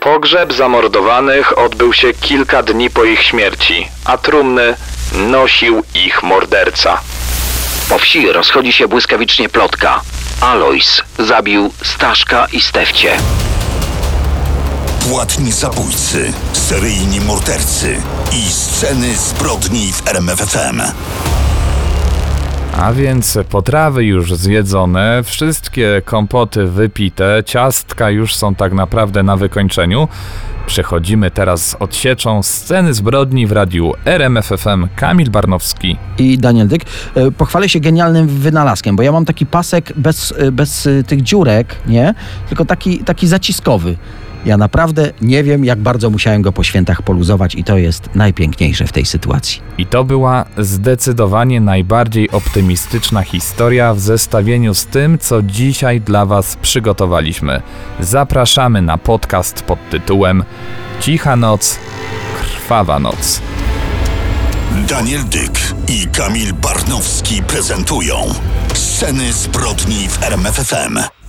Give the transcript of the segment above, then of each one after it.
Pogrzeb zamordowanych odbył się kilka dni po ich śmierci, a trumny nosił ich morderca. Po wsi rozchodzi się błyskawicznie plotka. Alois zabił Staszka i Stefcie. Płatni zabójcy, seryjni mordercy i sceny zbrodni w RMFFM. A więc potrawy już zjedzone, wszystkie kompoty wypite, ciastka już są tak naprawdę na wykończeniu. Przechodzimy teraz z odsieczą sceny zbrodni w radiu RMFFM Kamil Barnowski. i Daniel Dyk. E, Pochwalę się genialnym wynalazkiem, bo ja mam taki pasek bez, e, bez e, tych dziurek, nie? Tylko taki, taki zaciskowy. Ja naprawdę nie wiem, jak bardzo musiałem go po świętach poluzować i to jest najpiękniejsze w tej sytuacji. I to była zdecydowanie najbardziej optymistyczna historia w zestawieniu z tym, co dzisiaj dla Was przygotowaliśmy. Zapraszamy na podcast pod tytułem Cicha noc, krwawa noc. Daniel Dyk i Kamil Barnowski prezentują sceny zbrodni w RMFFM.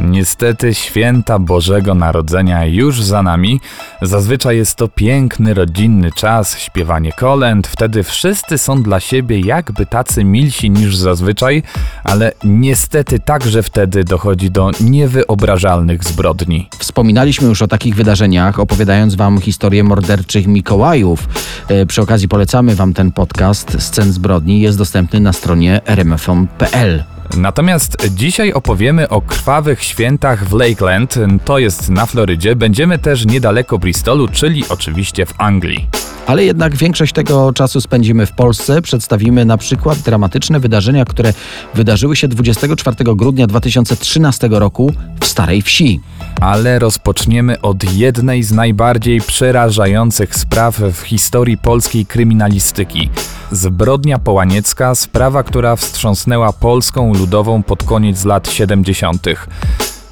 Niestety święta Bożego Narodzenia już za nami. Zazwyczaj jest to piękny, rodzinny czas, śpiewanie kolęd. Wtedy wszyscy są dla siebie jakby tacy milsi niż zazwyczaj, ale niestety także wtedy dochodzi do niewyobrażalnych zbrodni. Wspominaliśmy już o takich wydarzeniach, opowiadając Wam historię morderczych Mikołajów. E, Przy okazji polecamy Wam ten podcast Scen Zbrodni. Jest dostępny na stronie rmfm.pl. Natomiast dzisiaj opowiemy o krwawych świętach w Lakeland, to jest na Florydzie. Będziemy też niedaleko Bristolu, czyli oczywiście w Anglii. Ale jednak większość tego czasu spędzimy w Polsce. Przedstawimy na przykład dramatyczne wydarzenia, które wydarzyły się 24 grudnia 2013 roku w Starej Wsi. Ale rozpoczniemy od jednej z najbardziej przerażających spraw w historii polskiej kryminalistyki. Zbrodnia Połaniecka, sprawa, która wstrząsnęła Polską ludową pod koniec lat 70.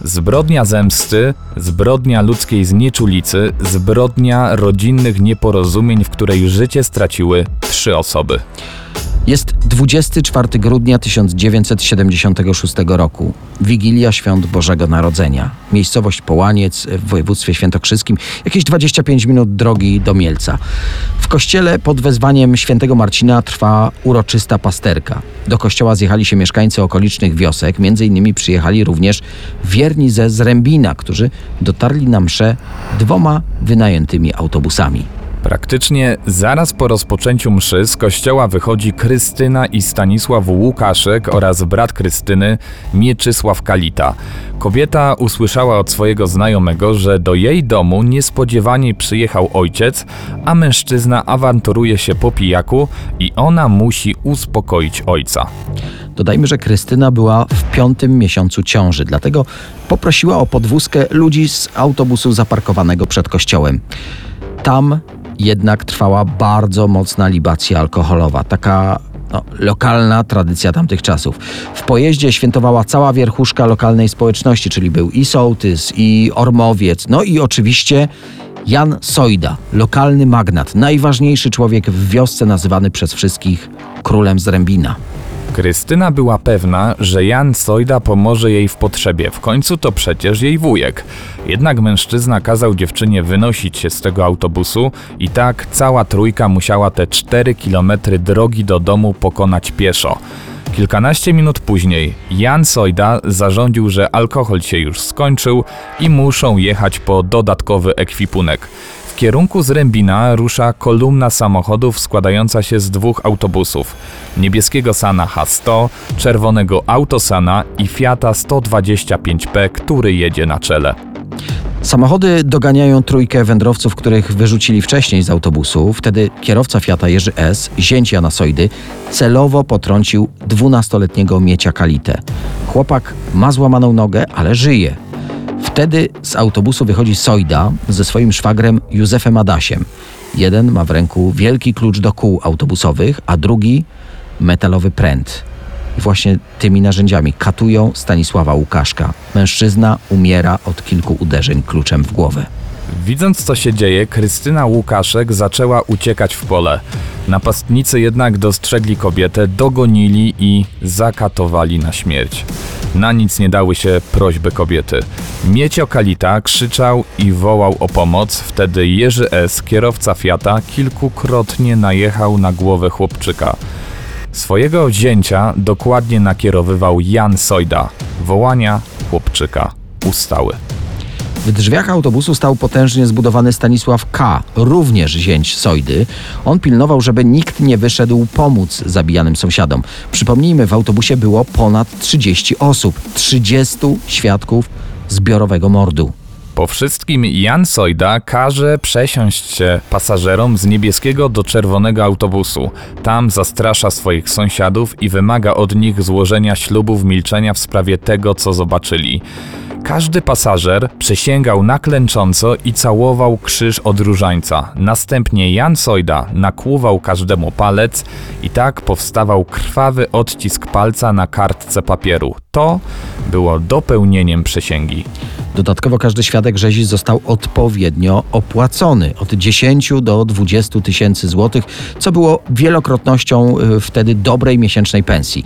Zbrodnia zemsty, zbrodnia ludzkiej znieczulicy, zbrodnia rodzinnych nieporozumień, w której życie straciły trzy osoby. Jest 24 grudnia 1976 roku. Wigilia Świąt Bożego Narodzenia. Miejscowość Połaniec w województwie świętokrzyskim, jakieś 25 minut drogi do Mielca. W kościele pod wezwaniem świętego Marcina trwa uroczysta pasterka. Do kościoła zjechali się mieszkańcy okolicznych wiosek, między innymi przyjechali również wierni ze Zrębina, którzy dotarli na mszę dwoma wynajętymi autobusami. Praktycznie zaraz po rozpoczęciu mszy z kościoła wychodzi Krystyna i Stanisław Łukaszek oraz brat Krystyny Mieczysław Kalita. Kobieta usłyszała od swojego znajomego, że do jej domu niespodziewanie przyjechał ojciec, a mężczyzna awanturuje się po pijaku i ona musi uspokoić ojca. Dodajmy, że Krystyna była w piątym miesiącu ciąży, dlatego poprosiła o podwózkę ludzi z autobusu zaparkowanego przed kościołem. Tam jednak trwała bardzo mocna libacja alkoholowa, taka no, lokalna tradycja tamtych czasów. W pojeździe świętowała cała wierchuszka lokalnej społeczności, czyli był i sołtys, i ormowiec, no i oczywiście Jan Sojda, lokalny magnat, najważniejszy człowiek w wiosce, nazywany przez wszystkich królem Zrębina. Krystyna była pewna, że Jan Sojda pomoże jej w potrzebie, w końcu to przecież jej wujek. Jednak mężczyzna kazał dziewczynie wynosić się z tego autobusu i tak cała trójka musiała te 4 kilometry drogi do domu pokonać pieszo. Kilkanaście minut później Jan Sojda zarządził, że alkohol się już skończył i muszą jechać po dodatkowy ekwipunek. W kierunku z Rębina rusza kolumna samochodów składająca się z dwóch autobusów. Niebieskiego Sana H100, czerwonego Autosana i Fiata 125P, który jedzie na czele. Samochody doganiają trójkę wędrowców, których wyrzucili wcześniej z autobusu. Wtedy kierowca Fiata Jerzy S., zięć Jana Sojdy, celowo potrącił 12-letniego Miecia Kalitę. Chłopak ma złamaną nogę, ale żyje. Wtedy z autobusu wychodzi Sojda ze swoim szwagrem Józefem Adasiem. Jeden ma w ręku wielki klucz do kół autobusowych, a drugi metalowy pręt. I właśnie tymi narzędziami katują Stanisława Łukaszka. Mężczyzna umiera od kilku uderzeń kluczem w głowę. Widząc co się dzieje, Krystyna Łukaszek zaczęła uciekać w pole. Napastnicy jednak dostrzegli kobietę, dogonili i zakatowali na śmierć. Na nic nie dały się prośby kobiety. Miecio Kalita krzyczał i wołał o pomoc, wtedy Jerzy S., kierowca Fiata, kilkukrotnie najechał na głowę chłopczyka. Swojego wzięcia dokładnie nakierowywał Jan Sojda. Wołania chłopczyka ustały. W drzwiach autobusu stał potężnie zbudowany Stanisław K., również zięć Sojdy. On pilnował, żeby nikt nie wyszedł pomóc zabijanym sąsiadom. Przypomnijmy, w autobusie było ponad 30 osób, 30 świadków zbiorowego mordu. Po wszystkim Jan Sojda każe przesiąść się pasażerom z niebieskiego do czerwonego autobusu. Tam zastrasza swoich sąsiadów i wymaga od nich złożenia ślubów milczenia w sprawie tego, co zobaczyli. Każdy pasażer przysięgał na klęcząco i całował krzyż od różańca. Następnie Jan Sojda nakłuwał każdemu palec i tak powstawał krwawy odcisk palca na kartce papieru. To było dopełnieniem przysięgi. Dodatkowo każdy świadek rzezi został odpowiednio opłacony od 10 do 20 tysięcy złotych, co było wielokrotnością y, wtedy dobrej miesięcznej pensji.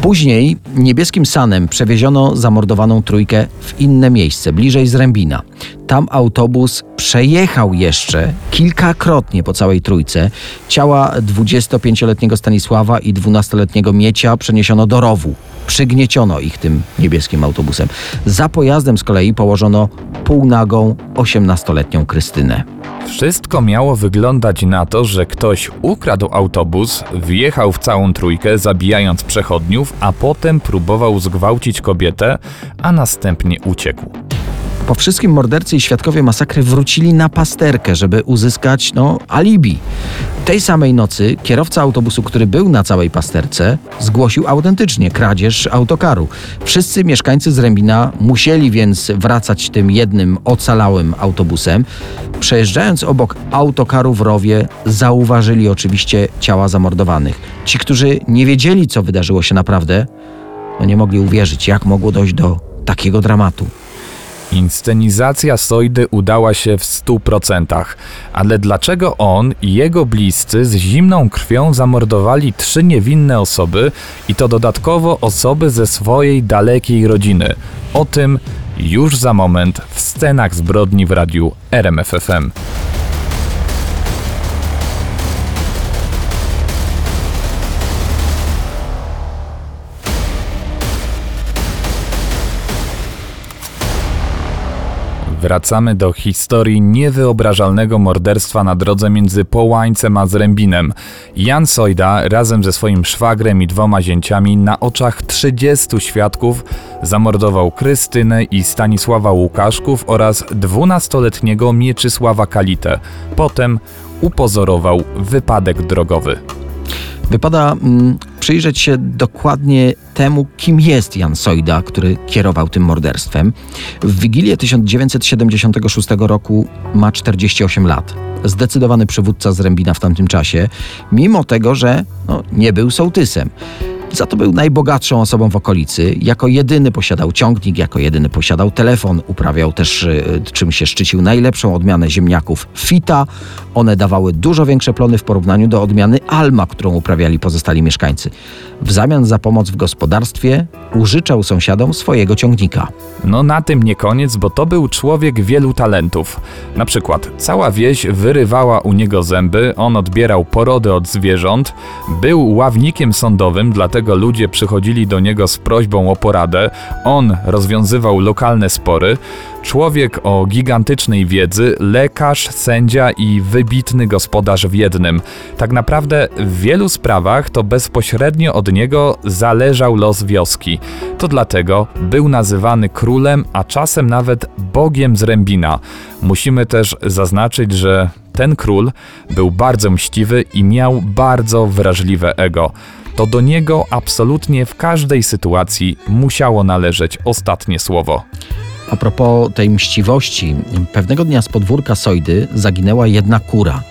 Później niebieskim sanem przewieziono zamordowaną trójkę w inne miejsce, bliżej Zrębina. Tam autobus przejechał jeszcze kilkakrotnie po całej trójce. Ciała 25-letniego Stanisława i 12-letniego Miecia przeniesiono do rowu. Przygnieciono ich tym niebieskim autobusem. Za pojazdem z kolei położono półnagą 18-letnią Krystynę. Wszystko miało wyglądać na to, że ktoś ukradł autobus, wjechał w całą trójkę, zabijając przechodniów, a potem próbował zgwałcić kobietę, a następnie uciekł. Po wszystkim mordercy i świadkowie masakry wrócili na pasterkę, żeby uzyskać, no, alibi. Tej samej nocy kierowca autobusu, który był na całej pasterce, zgłosił autentycznie kradzież autokaru. Wszyscy mieszkańcy Zrębina musieli więc wracać tym jednym ocalałym autobusem. Przejeżdżając obok autokaru w rowie, zauważyli oczywiście ciała zamordowanych. Ci, którzy nie wiedzieli, co wydarzyło się naprawdę, no nie mogli uwierzyć, jak mogło dojść do takiego dramatu. Inscenizacja Sojdy udała się w 100%, ale dlaczego on i jego bliscy z zimną krwią zamordowali trzy niewinne osoby i to dodatkowo osoby ze swojej dalekiej rodziny? O tym już za moment w scenach zbrodni w radiu RMFFM. Wracamy do historii niewyobrażalnego morderstwa na drodze między Połańcem a Zrębinem. Jan Sojda razem ze swoim szwagrem i dwoma zięciami na oczach 30 świadków zamordował Krystynę i Stanisława Łukaszków oraz 12-letniego Mieczysława Kalitę. Potem upozorował wypadek drogowy. Wypada mm, przyjrzeć się dokładnie temu, kim jest Jan Sojda, który kierował tym morderstwem. W Wigilię 1976 roku ma 48 lat. Zdecydowany przywódca z Rębina w tamtym czasie, mimo tego, że no, nie był sołtysem. Za to był najbogatszą osobą w okolicy. Jako jedyny posiadał ciągnik, jako jedyny posiadał telefon, uprawiał też, y, czym się szczycił, najlepszą odmianę ziemniaków Fita. One dawały dużo większe plony w porównaniu do odmiany Alma, którą uprawiali pozostali mieszkańcy. W zamian za pomoc w gospodarstwie użyczał sąsiadom swojego ciągnika. No na tym nie koniec, bo to był człowiek wielu talentów. Na przykład cała wieś wyrywała u niego zęby, on odbierał porody od zwierząt, był ławnikiem sądowym, dlatego ludzie przychodzili do niego z prośbą o poradę, on rozwiązywał lokalne spory, człowiek o gigantycznej wiedzy, lekarz, sędzia i wybitny gospodarz w jednym. Tak naprawdę w wielu sprawach to bezpośrednio od niego zależał los wioski. To dlatego był nazywany królem, a czasem nawet bogiem z Rębina. Musimy też zaznaczyć, że ten król był bardzo mściwy i miał bardzo wrażliwe ego. To do niego absolutnie w każdej sytuacji musiało należeć ostatnie słowo. A propos tej mściwości, pewnego dnia z podwórka Sojdy zaginęła jedna kura.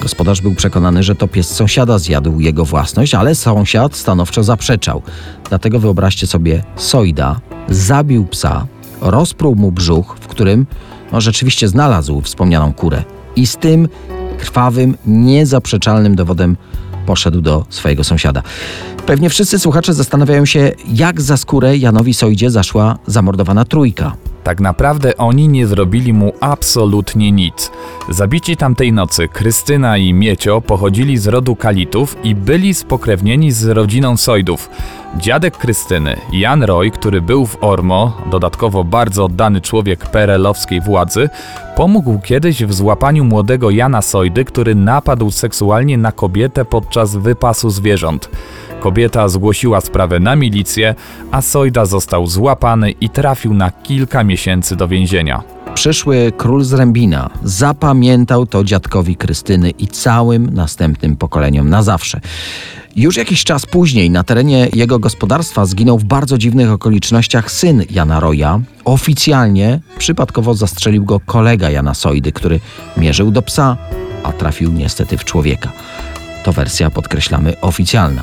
Gospodarz był przekonany, że to pies sąsiada zjadł jego własność, ale sąsiad stanowczo zaprzeczał. Dlatego wyobraźcie sobie, Sojda zabił psa, rozpruł mu brzuch, w którym no, rzeczywiście znalazł wspomnianą kurę. I z tym krwawym, niezaprzeczalnym dowodem poszedł do swojego sąsiada. Pewnie wszyscy słuchacze zastanawiają się, jak za skórę Janowi Sojdzie zaszła zamordowana trójka. Tak naprawdę oni nie zrobili mu absolutnie nic. Zabici tamtej nocy Krystyna i Miecio pochodzili z rodu Kalitów i byli spokrewnieni z rodziną Sojdów. Dziadek Krystyny, Jan Roy, który był w Ormo, dodatkowo bardzo oddany człowiek perelowskiej władzy, pomógł kiedyś w złapaniu młodego Jana Sojdy, który napadł seksualnie na kobietę podczas wypasu zwierząt. Kobieta zgłosiła sprawę na milicję, a Sojda został złapany i trafił na kilka miesięcy do więzienia. Przyszły król z Rębina zapamiętał to dziadkowi Krystyny i całym następnym pokoleniom na zawsze. Już jakiś czas później na terenie jego gospodarstwa zginął w bardzo dziwnych okolicznościach syn Jana Roja. Oficjalnie przypadkowo zastrzelił go kolega Jana Sojdy, który mierzył do psa, a trafił niestety w człowieka. To wersja, podkreślamy, oficjalna.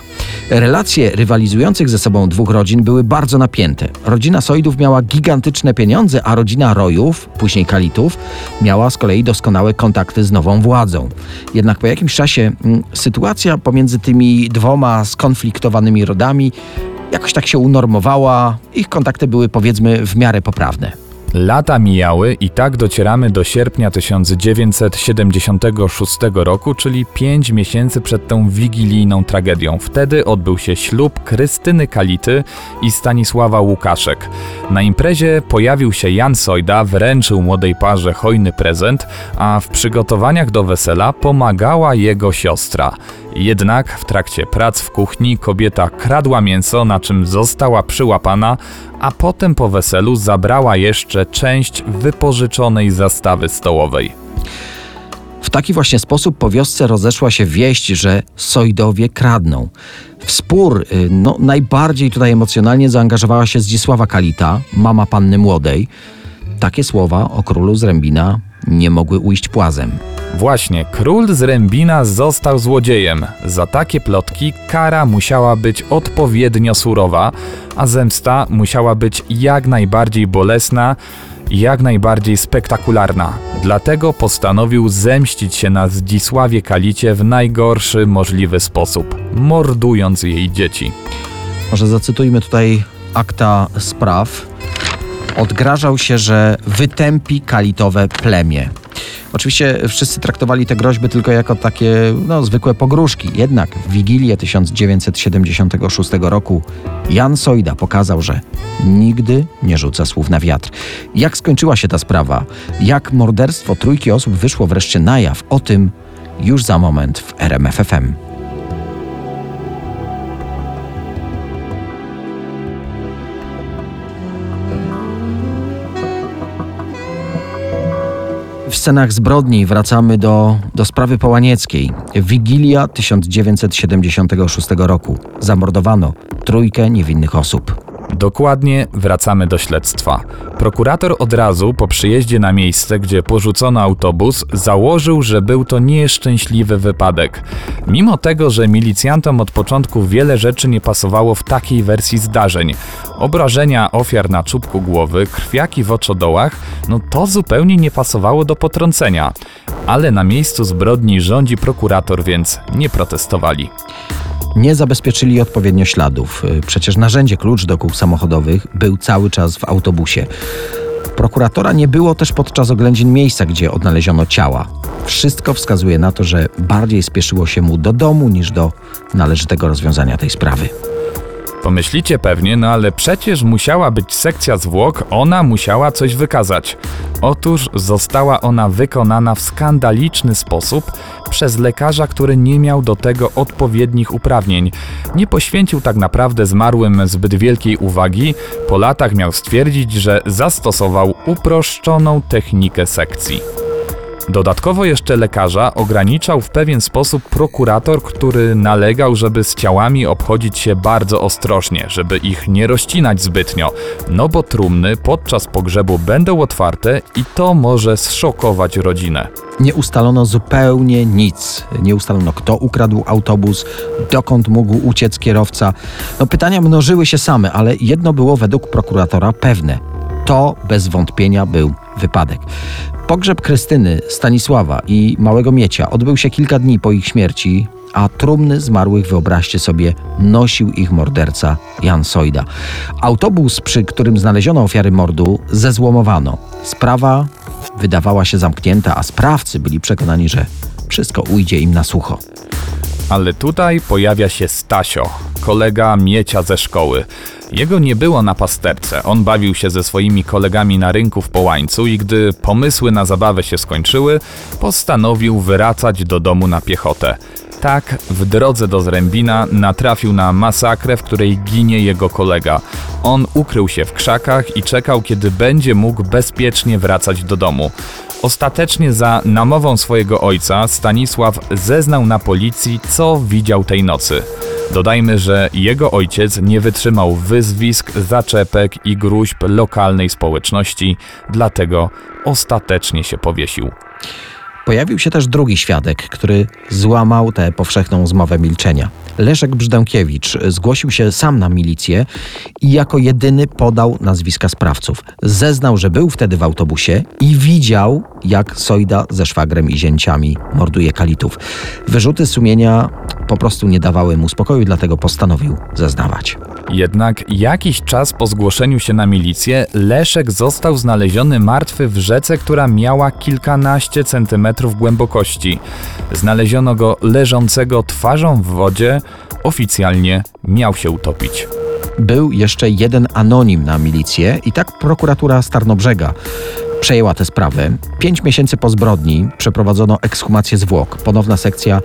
Relacje rywalizujących ze sobą dwóch rodzin były bardzo napięte. Rodzina Sojdów miała gigantyczne pieniądze, a rodzina Rojów, później Kalitów, miała z kolei doskonałe kontakty z nową władzą. Jednak po jakimś czasie mm, sytuacja pomiędzy tymi dwoma skonfliktowanymi rodami jakoś tak się unormowała, ich kontakty były powiedzmy w miarę poprawne. Lata mijały i tak docieramy do sierpnia 1976 roku, czyli 5 miesięcy przed tą wigilijną tragedią. Wtedy odbył się ślub Krystyny Kality i Stanisława Łukaszek. Na imprezie pojawił się Jan Sojda, wręczył młodej parze hojny prezent, a w przygotowaniach do wesela pomagała jego siostra. Jednak w trakcie prac w kuchni kobieta kradła mięso, na czym została przyłapana, a potem po weselu zabrała jeszcze część wypożyczonej zastawy stołowej. W taki właśnie sposób po wiosce rozeszła się wieść, że Sojdowie kradną. W spór y, no, najbardziej tutaj emocjonalnie zaangażowała się Zdzisława Kalita, mama panny młodej. Takie słowa o królu z Rębina nie mogły ujść płazem. Właśnie, król z Rębina został złodziejem. Za takie plotki kara musiała być odpowiednio surowa, a zemsta musiała być jak najbardziej bolesna jak najbardziej spektakularna. Dlatego postanowił zemścić się na Zdzisławie Kalicie w najgorszy możliwy sposób, mordując jej dzieci. Może zacytujmy tutaj akta spraw. Odgrażał się, że wytępi kalitowe plemię. Oczywiście wszyscy traktowali te groźby tylko jako takie no, zwykłe pogróżki. Jednak w Wigilię 1976 roku Jan Sojda pokazał, że nigdy nie rzuca słów na wiatr. Jak skończyła się ta sprawa? Jak morderstwo trójki osób wyszło wreszcie na jaw? O tym już za moment w RMFFM. Scenach zbrodni wracamy do, do sprawy połanieckiej. Wigilia 1976 roku. Zamordowano trójkę niewinnych osób. Dokładnie wracamy do śledztwa. Prokurator od razu po przyjeździe na miejsce, gdzie porzucono autobus, założył, że był to nieszczęśliwy wypadek. Mimo tego, że milicjantom od początku wiele rzeczy nie pasowało w takiej wersji zdarzeń. Obrażenia ofiar na czubku głowy, krwiaki w oczodołach, no to zupełnie nie pasowało do potrącenia. Ale na miejscu zbrodni rządzi prokurator, więc nie protestowali nie zabezpieczyli odpowiednio śladów. Y, przecież narzędzie klucz do kół samochodowych był cały czas w autobusie. Prokuratora nie było też podczas oględzin miejsca, gdzie odnaleziono ciała. Wszystko wskazuje na to, że bardziej spieszyło się mu do domu niż do należytego rozwiązania tej sprawy. Pomyślicie pewnie, no ale przecież musiała być sekcja zwłok, ona musiała coś wykazać. Otóż została ona wykonana w skandaliczny sposób przez lekarza, który nie miał do tego odpowiednich uprawnień. Nie poświęcił tak naprawdę zmarłym zbyt wielkiej uwagi, po latach miał stwierdzić, że zastosował uproszczoną technikę sekcji. Dodatkowo jeszcze lekarza ograniczał w pewien sposób prokurator, który nalegał, żeby z ciałami obchodzić się bardzo ostrożnie, żeby ich nie rozcinać zbytnio, no bo trumny podczas pogrzebu będą otwarte i to może zszokować rodzinę. Nie ustalono zupełnie nic. Nie ustalono, kto ukradł autobus, dokąd mógł uciec kierowca. No, pytania mnożyły się same, ale jedno było według prokuratora pewne. To bez wątpienia był wypadek. Pogrzeb Krystyny, Stanisława i małego Miecia odbył się kilka dni po ich śmierci, a trumny zmarłych, wyobraźcie sobie, nosił ich morderca Jan Sojda. Autobus, przy którym znaleziono ofiary mordu, zezłomowano. Sprawa wydawała się zamknięta, a sprawcy byli przekonani, że wszystko ujdzie im na sucho. Ale tutaj pojawia się Stasio, kolega Miecia ze szkoły. Jego nie było na pasterce. On bawił się ze swoimi kolegami na rynku w Połańcu i gdy pomysły na zabawę się skończyły, postanowił wracać do domu na piechotę. Tak, w drodze do Zrębina natrafił na masakrę, w której ginie jego kolega. On ukrył się w krzakach i czekał, kiedy będzie mógł bezpiecznie wracać do domu. Ostatecznie za namową swojego ojca Stanisław zeznał na policji, co widział tej nocy. Dodajmy, że jego ojciec nie wytrzymał wyzwisk, zaczepek i gruźb lokalnej społeczności, dlatego ostatecznie się powiesił. Pojawił się też drugi świadek, który złamał tę powszechną zmowę milczenia. Leszek Brzdękiewicz zgłosił się sam na milicję i jako jedyny podał nazwiska sprawców. Zeznał, że był wtedy w autobusie i widział, jak Sojda ze szwagrem i zięciami morduje kalitów. Wyrzuty sumienia po prostu nie dawały mu spokoju, dlatego postanowił zeznawać. Jednak jakiś czas po zgłoszeniu się na milicję, Leszek został znaleziony martwy w rzece, która miała kilkanaście centymetrów głębokości. Znaleziono go leżącego twarzą w wodzie, oficjalnie miał się utopić. Był jeszcze jeden anonim na milicję i tak prokuratura Starnobrzega przejęła tę sprawę. Pięć miesięcy po zbrodni przeprowadzono ekshumację zwłok. Ponowna sekcja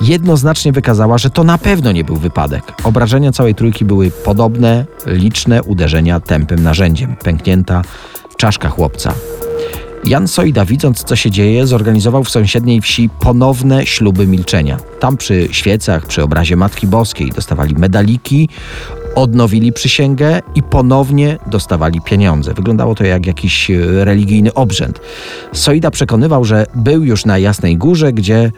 jednoznacznie wykazała, że to na pewno nie był wypadek. Obrażenia całej trójki były podobne, liczne uderzenia tępym narzędziem, pęknięta czaszka chłopca. Jan Sojda, widząc co się dzieje, zorganizował w sąsiedniej wsi ponowne śluby milczenia. Tam przy świecach, przy obrazie Matki Boskiej dostawali medaliki, odnowili przysięgę i ponownie dostawali pieniądze. Wyglądało to jak jakiś e, religijny obrzęd. Sojda przekonywał, że był już na Jasnej Górze, gdzie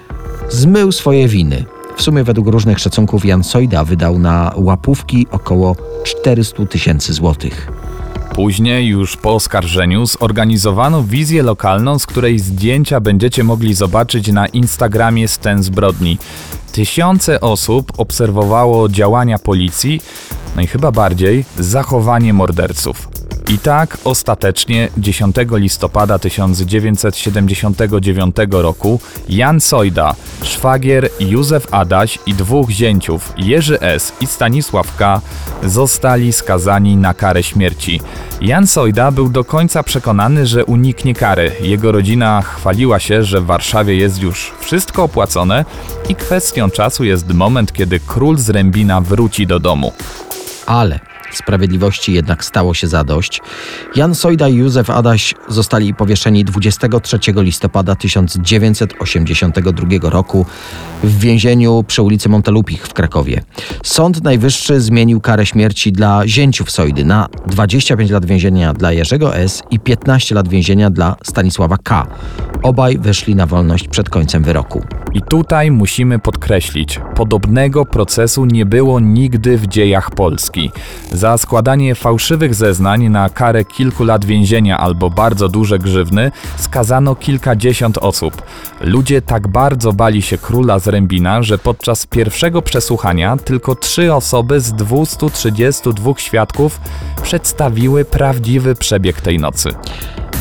zmył swoje winy. W sumie według różnych szacunków Jan Sojda wydał na łapówki około 400 tysięcy złotych. Później, już po oskarżeniu, zorganizowano wizję lokalną, z której zdjęcia będziecie mogli zobaczyć na Instagramie Sten Zbrodni. Tysiące osób obserwowało działania policji, no i chyba bardziej zachowanie morderców. I tak ostatecznie 10 listopada 1979 roku Jan Sojda, szwagier Józef Adaś i dwóch zięciów Jerzy S. i Stanisław K. zostali skazani na karę śmierci. Jan Sojda był do końca przekonany, że uniknie kary. Jego rodzina chwaliła się, że w Warszawie jest już wszystko opłacone i kwestią czasu jest moment, kiedy król z Rębina wróci do domu. Ale Sprawiedliwości jednak stało się zadość. Jan Sojda i Józef Adaś zostali powieszeni 23 listopada 1982 roku w więzieniu przy ulicy Montelupich w Krakowie. Sąd Najwyższy zmienił karę śmierci dla zięciów Sojdy na 25 lat więzienia dla Jerzego S. i 15 lat więzienia dla Stanisława K. Obaj wyszli na wolność przed końcem wyroku. I tutaj musimy podkreślić, podobnego procesu nie było nigdy w dziejach Polski. Za składanie fałszywych zeznań na karę kilku lat więzienia albo bardzo duże grzywny skazano kilkadziesiąt osób. Ludzie tak bardzo bali się króla z Rębina, że podczas pierwszego przesłuchania tylko trzy osoby z 232 świadków przedstawiły prawdziwy przebieg tej nocy.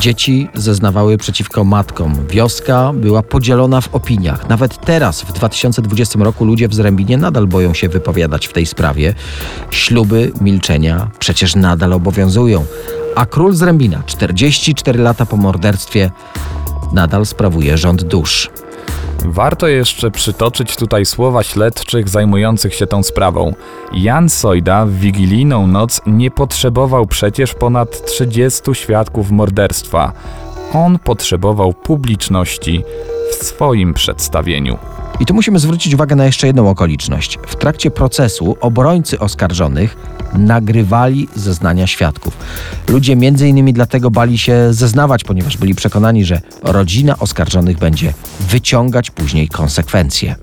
Dzieci zeznawały przeciwko matkom. Wioska była podzielona w opiniach. Nawet teraz, w 2020 roku, ludzie w Zrębinie nadal boją się wypowiadać w tej sprawie. Śluby milczenia przecież nadal obowiązują. A król Zrębina, 44 lata po morderstwie, nadal sprawuje rząd dusz. Warto jeszcze przytoczyć tutaj słowa śledczych zajmujących się tą sprawą. Jan Sojda w wigilijną noc nie potrzebował przecież ponad 30 świadków morderstwa. on potrzebował publiczności w swoim przedstawieniu. I tu musimy zwrócić uwagę na jeszcze jedną okoliczność. W trakcie procesu obrońcy oskarżonych nagrywali zeznania świadków. Ludzie między innymi dlatego bali się zeznawać, ponieważ byli przekonani, że rodzina oskarżonych będzie wyciągać później konsekwencje.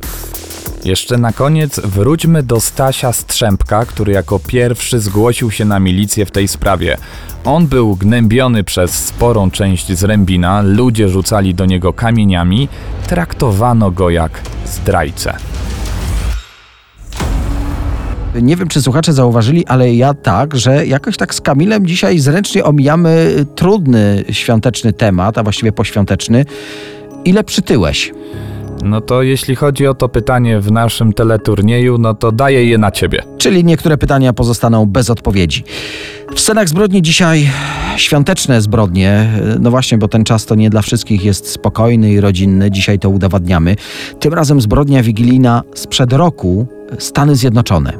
Jeszcze na koniec wróćmy do Stasia Strzępka, który jako pierwszy zgłosił się na milicję w tej sprawie. On był gnębiony przez sporą część zrębina, ludzie rzucali do niego kamieniami, traktowano go jak zdrajcę. Nie wiem, czy słuchacze zauważyli, ale ja tak, że jakoś tak z Kamilem dzisiaj zręcznie omijamy trudny świąteczny temat, a właściwie poświąteczny. Ile przytyłeś? No to jeśli chodzi o to pytanie w naszym teleturnieju, no to daję je na ciebie. Czyli niektóre pytania pozostaną bez odpowiedzi. W scenach zbrodni dzisiaj świąteczne zbrodnie. No właśnie, bo ten czas to nie dla wszystkich jest spokojny i rodzinny. Dzisiaj to udowadniamy. Tym razem zbrodnia wigilijna sprzed roku Stany Zjednoczone.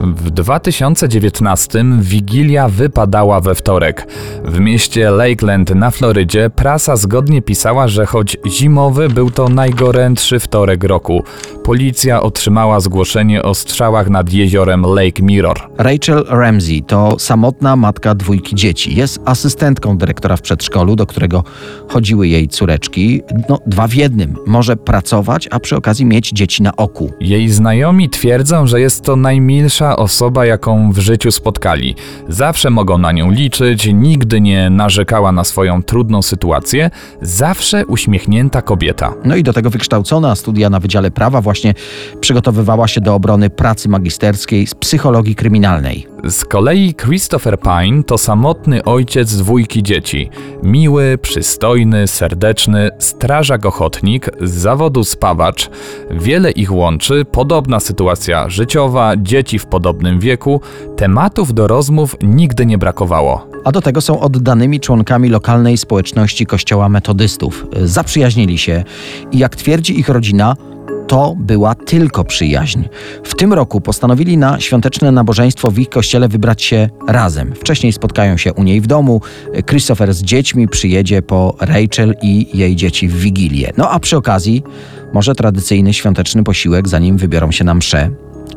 W 2019 Wigilia wypadała we wtorek. W mieście Lakeland na Florydzie prasa zgodnie pisała, że choć zimowy był to najgorętszy wtorek roku. Policja otrzymała zgłoszenie o strzałach nad jeziorem Lake Mirror. Rachel Ramsey to samotna matka dwójki dzieci. Jest asystentką dyrektora w przedszkolu, do którego chodziły jej córeczki. No, dwa w jednym. Może pracować, a przy okazji mieć dzieci na oku. Jej znajomi twierdzą, że jest to najmilsza osoba, jaką w życiu spotkali. Zawsze mogą na nią liczyć, nigdy nie narzekała na swoją trudną sytuację, zawsze uśmiechnięta kobieta. No i do tego wykształcona, studia na Wydziale Prawa właśnie przygotowywała się do obrony pracy magisterskiej z psychologii kryminalnej. Z kolei Christopher Pine to samotny ojciec dwójki dzieci. Miły, przystojny, serdeczny, strażak ochotnik, z zawodu spawacz. Wiele ich łączy, podobna sytuacja życiowa, dzieci w podobnym wieku. Tematów do rozmów nigdy nie brakowało. A do tego są oddanymi członkami lokalnej społeczności kościoła metodystów. Zaprzyjaźnili się i jak twierdzi ich rodzina, to była tylko przyjaźń. W tym roku postanowili na świąteczne nabożeństwo w ich kościele wybrać się razem. Wcześniej spotkają się u niej w domu. Christopher z dziećmi przyjedzie po Rachel i jej dzieci w Wigilię. No a przy okazji może tradycyjny świąteczny posiłek, zanim wybiorą się na mszę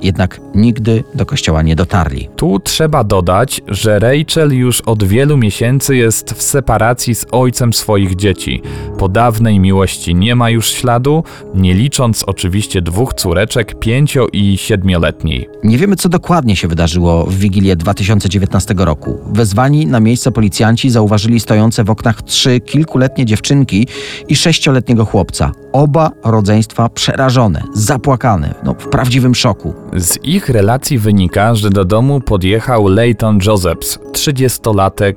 jednak nigdy do kościoła nie dotarli. Tu trzeba dodać, że Rachel już od wielu miesięcy jest w separacji z ojcem swoich dzieci. Po dawnej miłości nie ma już śladu, nie licząc oczywiście dwóch córeczek, pięcio i siedmioletniej. Nie wiemy, co dokładnie się wydarzyło w Wigilię 2019 roku. Wezwani na miejsce policjanci zauważyli stojące w oknach trzy kilkuletnie dziewczynki i sześcioletniego chłopca. Oba rodzeństwa przerażone, zapłakane, no, w prawdziwym szoku. Z ich relacji wynika, że do domu podjechał Leighton Josephs, 30-latek,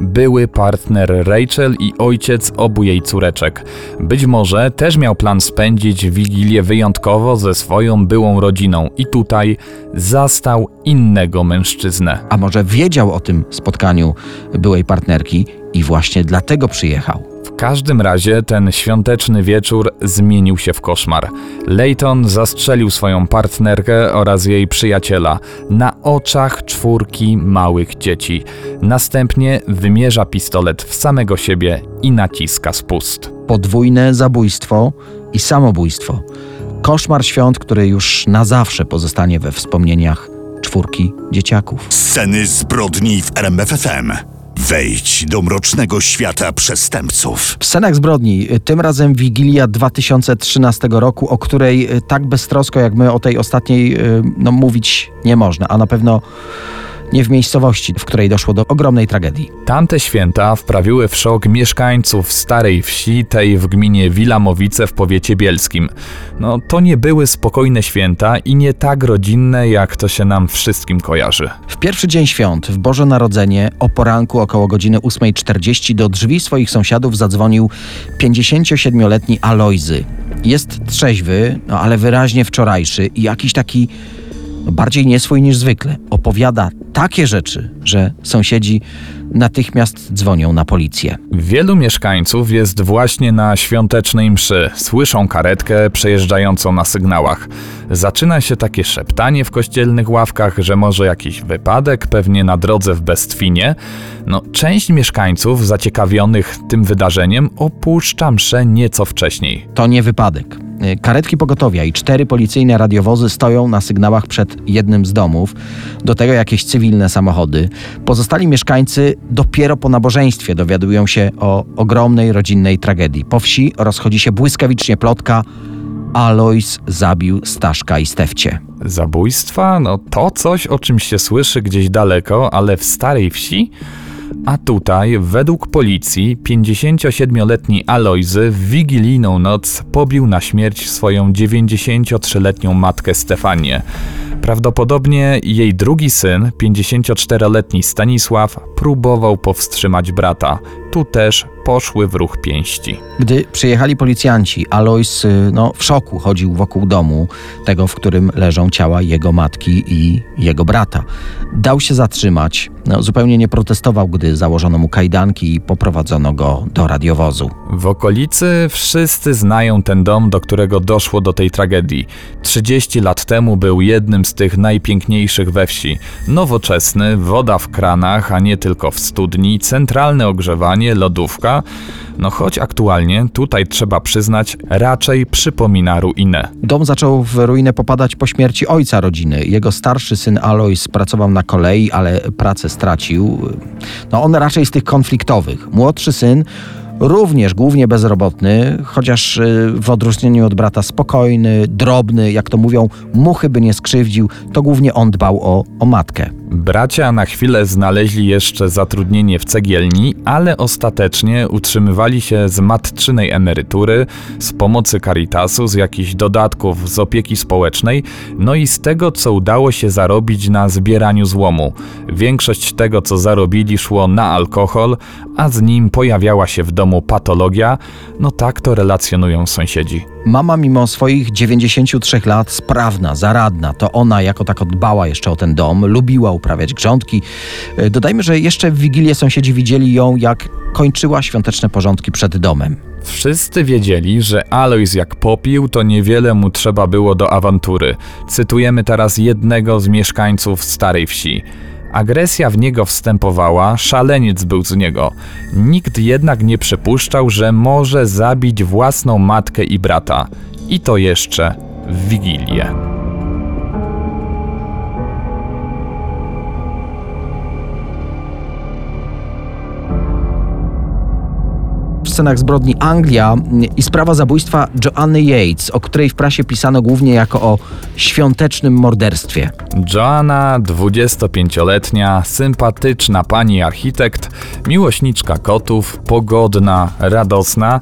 były partner Rachel i ojciec obu jej córeczek. Być może też miał plan spędzić Wigilię wyjątkowo ze swoją byłą rodziną i tutaj zastał innego mężczyznę. A może wiedział o tym spotkaniu byłej partnerki i właśnie dlatego przyjechał. W każdym razie ten świąteczny wieczór zmienił się w koszmar. Leighton zastrzelił swoją partnerkę oraz jej przyjaciela na oczach czwórki małych dzieci. Następnie wymierza pistolet w samego siebie i naciska spust. Podwójne zabójstwo i samobójstwo. Koszmar świąt, który już na zawsze pozostanie we wspomnieniach czwórki dzieciaków. Sceny zbrodni w RMFFM. Wejdź do mrocznego świata przestępców. W scenach zbrodni, tym razem Wigilia 2013 roku, o której tak beztrosko jak my o tej ostatniej no, mówić nie można, a na pewno nie w miejscowości, w której doszło do ogromnej tragedii. Tamte święta wprawiły w szok mieszkańców starej wsi, tej w gminie Wilamowice w powiecie bielskim. No to nie były spokojne święta i nie tak rodzinne, jak to się nam wszystkim kojarzy. W pierwszy dzień świąt, w Boże Narodzenie, o poranku około godziny 8.40 do drzwi swoich sąsiadów zadzwonił 57-letni Alojzy. Jest trzeźwy, no ale wyraźnie wczorajszy i jakiś taki bardziej nieswój niż zwykle. Opowiada takie rzeczy, że sąsiedzi natychmiast dzwonią na policję. Wielu mieszkańców jest właśnie na świątecznej mszy. Słyszą karetkę przejeżdżającą na sygnałach. Zaczyna się takie szeptanie w kościelnych ławkach, że może jakiś wypadek, pewnie na drodze w Bestwinie. No, część mieszkańców zaciekawionych tym wydarzeniem opuszcza mszę nieco wcześniej. To nie wypadek. Y, Karetki pogotowia i cztery policyjne radiowozy stoją na sygnałach przed jednym z domów. Do tego jakieś cywilne samochody. Pozostali mieszkańcy dopiero po nabożeństwie dowiadują się o ogromnej rodzinnej tragedii. Po wsi rozchodzi się błyskawicznie plotka. Alois zabił Staszka i Stefcie. Zabójstwa? No to coś, o czym się słyszy gdzieś daleko, ale w starej wsi? A tutaj, według policji, 57-letni Alojzy w wigilijną noc pobił na śmierć swoją 93-letnią matkę Stefanię. Prawdopodobnie jej drugi syn, 54-letni Stanisław, próbował powstrzymać brata. Tu też poszły w ruch pięści. Gdy przyjechali policjanci, Alois y, no, w szoku chodził wokół domu, tego, w którym leżą ciała jego matki i jego brata. Dał się zatrzymać, no, zupełnie nie protestował, gdy założono mu kajdanki i poprowadzono go do radiowozu. W okolicy wszyscy znają ten dom, do którego doszło do tej tragedii. 30 lat temu był jednym z tych najpiękniejszych we wsi. Nowoczesny, woda w kranach, a nie tylko w studni, centralne ogrzewanie, lodówka. No choć aktualnie, tutaj trzeba przyznać, raczej przypomina ruinę. Dom zaczął w ruinę popadać po śmierci ojca rodziny. Jego starszy syn Alois pracował na kolei, ale pracę stracił. No on raczej z tych konfliktowych. Młodszy syn również głównie bezrobotny, chociaż y, w odróżnieniu od brata spokojny, drobny, jak to mówią, muchy by nie skrzywdził, to głównie on dbał o, o matkę. Bracia na chwilę znaleźli jeszcze zatrudnienie w cegielni, ale ostatecznie utrzymywali się z matczynej emerytury, z pomocy Caritasu, z jakichś dodatków z opieki społecznej, no i z tego, co udało się zarobić na zbieraniu złomu. Większość tego, co zarobili, szło na alkohol, a z nim pojawiała się w domu patologia. No tak to relacjonują sąsiedzi. Mama mimo swoich 93 lat sprawna, zaradna, to ona jako tako dbała jeszcze o ten dom, lubiła uprawiać grządki. E, Dodajmy, że jeszcze w Wigilię sąsiedzi widzieli ją, jak kończyła świąteczne porządki przed domem. Wszyscy wiedzieli, że Alois jak popił, to niewiele mu trzeba było do awantury. Cytujemy teraz jednego z mieszkańców starej wsi. Agresja w niego wstępowała, szaleniec był z niego. Nikt jednak nie przypuszczał, że może zabić własną matkę i brata. I to jeszcze w Wigilię. Scenach zbrodni Anglia i sprawa zabójstwa Joanny Yates, o której w prasie pisano głównie jako o świątecznym morderstwie. Joanna, 25-letnia, sympatyczna pani architekt, miłośniczka kotów, pogodna, radosna,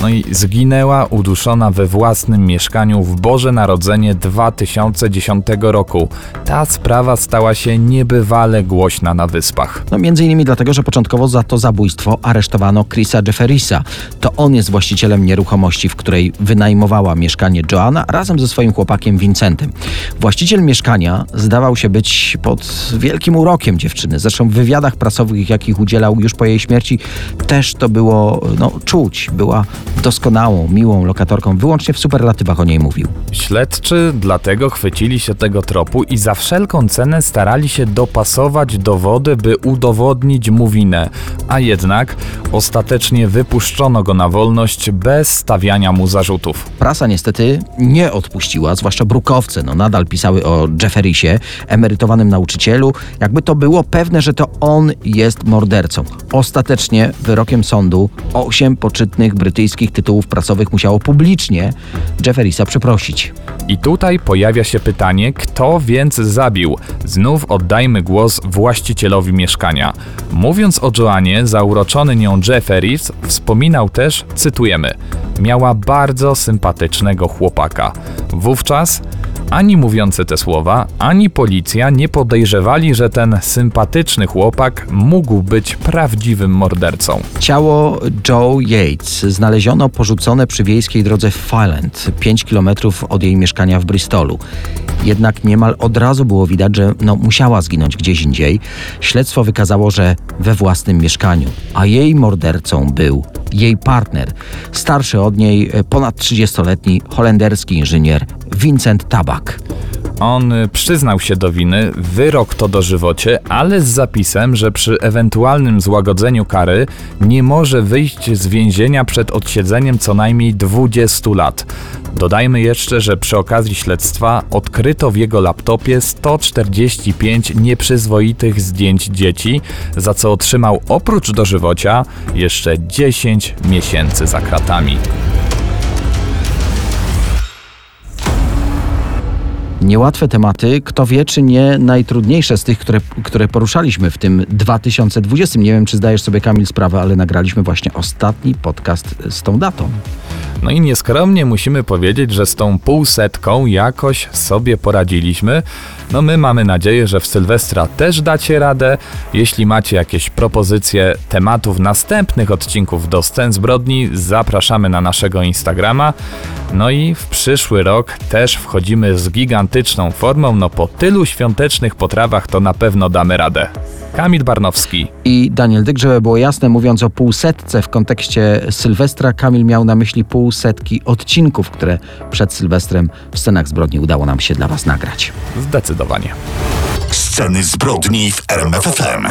no i zginęła uduszona we własnym mieszkaniu w Boże Narodzenie 2010 roku. Ta sprawa stała się niebywale głośna na wyspach. No między innymi dlatego, że początkowo za to zabójstwo aresztowano Chrisa Jefferisa. To on jest właścicielem nieruchomości, w której wynajmowała mieszkanie Joanna razem ze swoim chłopakiem Vincentem. Właściciel mieszkania zdawał się być pod wielkim urokiem dziewczyny. Zresztą w wywiadach prasowych, jakich udzielał już po jej śmierci, też to było no, czuć. Była doskonałą, miłą lokatorką. Wyłącznie w superlatywach o niej mówił. Śledczy dlatego chwycili się tego tropu i za wszelką cenę starali się dopasować dowody, by udowodnić mu winę, a jednak ostatecznie wypuszczono go na wolność bez stawiania mu zarzutów. Prasa niestety nie odpuściła, zwłaszcza brukowce. No, nadal pisały o Jefferisie, emerytowanym nauczycielu, jakby to było pewne, że to on jest mordercą. Ostatecznie wyrokiem sądu osiem poczytnych brytyjskich tytułów prasowych musiało publicznie Jefferisa przeprosić. I tutaj pojawia się pytanie, kto więc zabił? Znów oddajmy głos właścicielowi mieszkania. Mówiąc o Joannie, zauroczony nią Jefferis wspominał też, cytujemy, miała bardzo sympatycznego chłopaka. Wówczas ani mówiący te słowa, ani policja nie podejrzewali, że ten sympatyczny chłopak mógł być prawdziwym mordercą. Ciało Joe Yates znaleziono porzucone przy wiejskiej drodze w Filand, 5 km od jej mieszkania w Bristolu. Jednak niemal od razu było widać, że no, musiała zginąć gdzieś indziej. Śledztwo wykazało, że we własnym mieszkaniu, a jej mordercą był jej partner, starszy od niej, e, ponad 30-letni holenderski inżynier Vincent Tabak. On y, przyznał się do winy, wyrok to dożywocie, ale z zapisem, że przy ewentualnym złagodzeniu kary nie może wyjść z więzienia przed odsiedzeniem co najmniej 20 lat. Dodajmy jeszcze, że przy okazji śledztwa odkryto w jego laptopie 145 nieprzyzwoitych zdjęć dzieci, za co otrzymał oprócz dożywocia jeszcze 10 miesięcy za kratami. Niełatwe tematy, kto wie, czy nie najtrudniejsze z tych, które, które poruszaliśmy w tym 2020. Nie wiem, czy zdajesz sobie, Kamil, sprawę, ale nagraliśmy właśnie ostatni podcast z tą datą. No i nieskromnie musimy powiedzieć, że z tą półsetką jakoś sobie poradziliśmy. No my mamy nadzieję, że w Sylwestra też dacie radę. Jeśli macie jakieś propozycje tematów następnych odcinków do scen zbrodni, zapraszamy na naszego Instagrama. No i w przyszły rok też wchodzimy z gigantyczną formą, no po tylu świątecznych potrawach to na pewno damy radę. Kamil Barnowski. I Daniel Dyk, żeby było jasne, mówiąc o półsetce w kontekście Sylwestra, Kamil miał na myśli półsetki odcinków, które przed Sylwestrem w scenach zbrodni udało nam się dla Was nagrać. Zdecydowanie. Sceny zbrodni w RMFFM.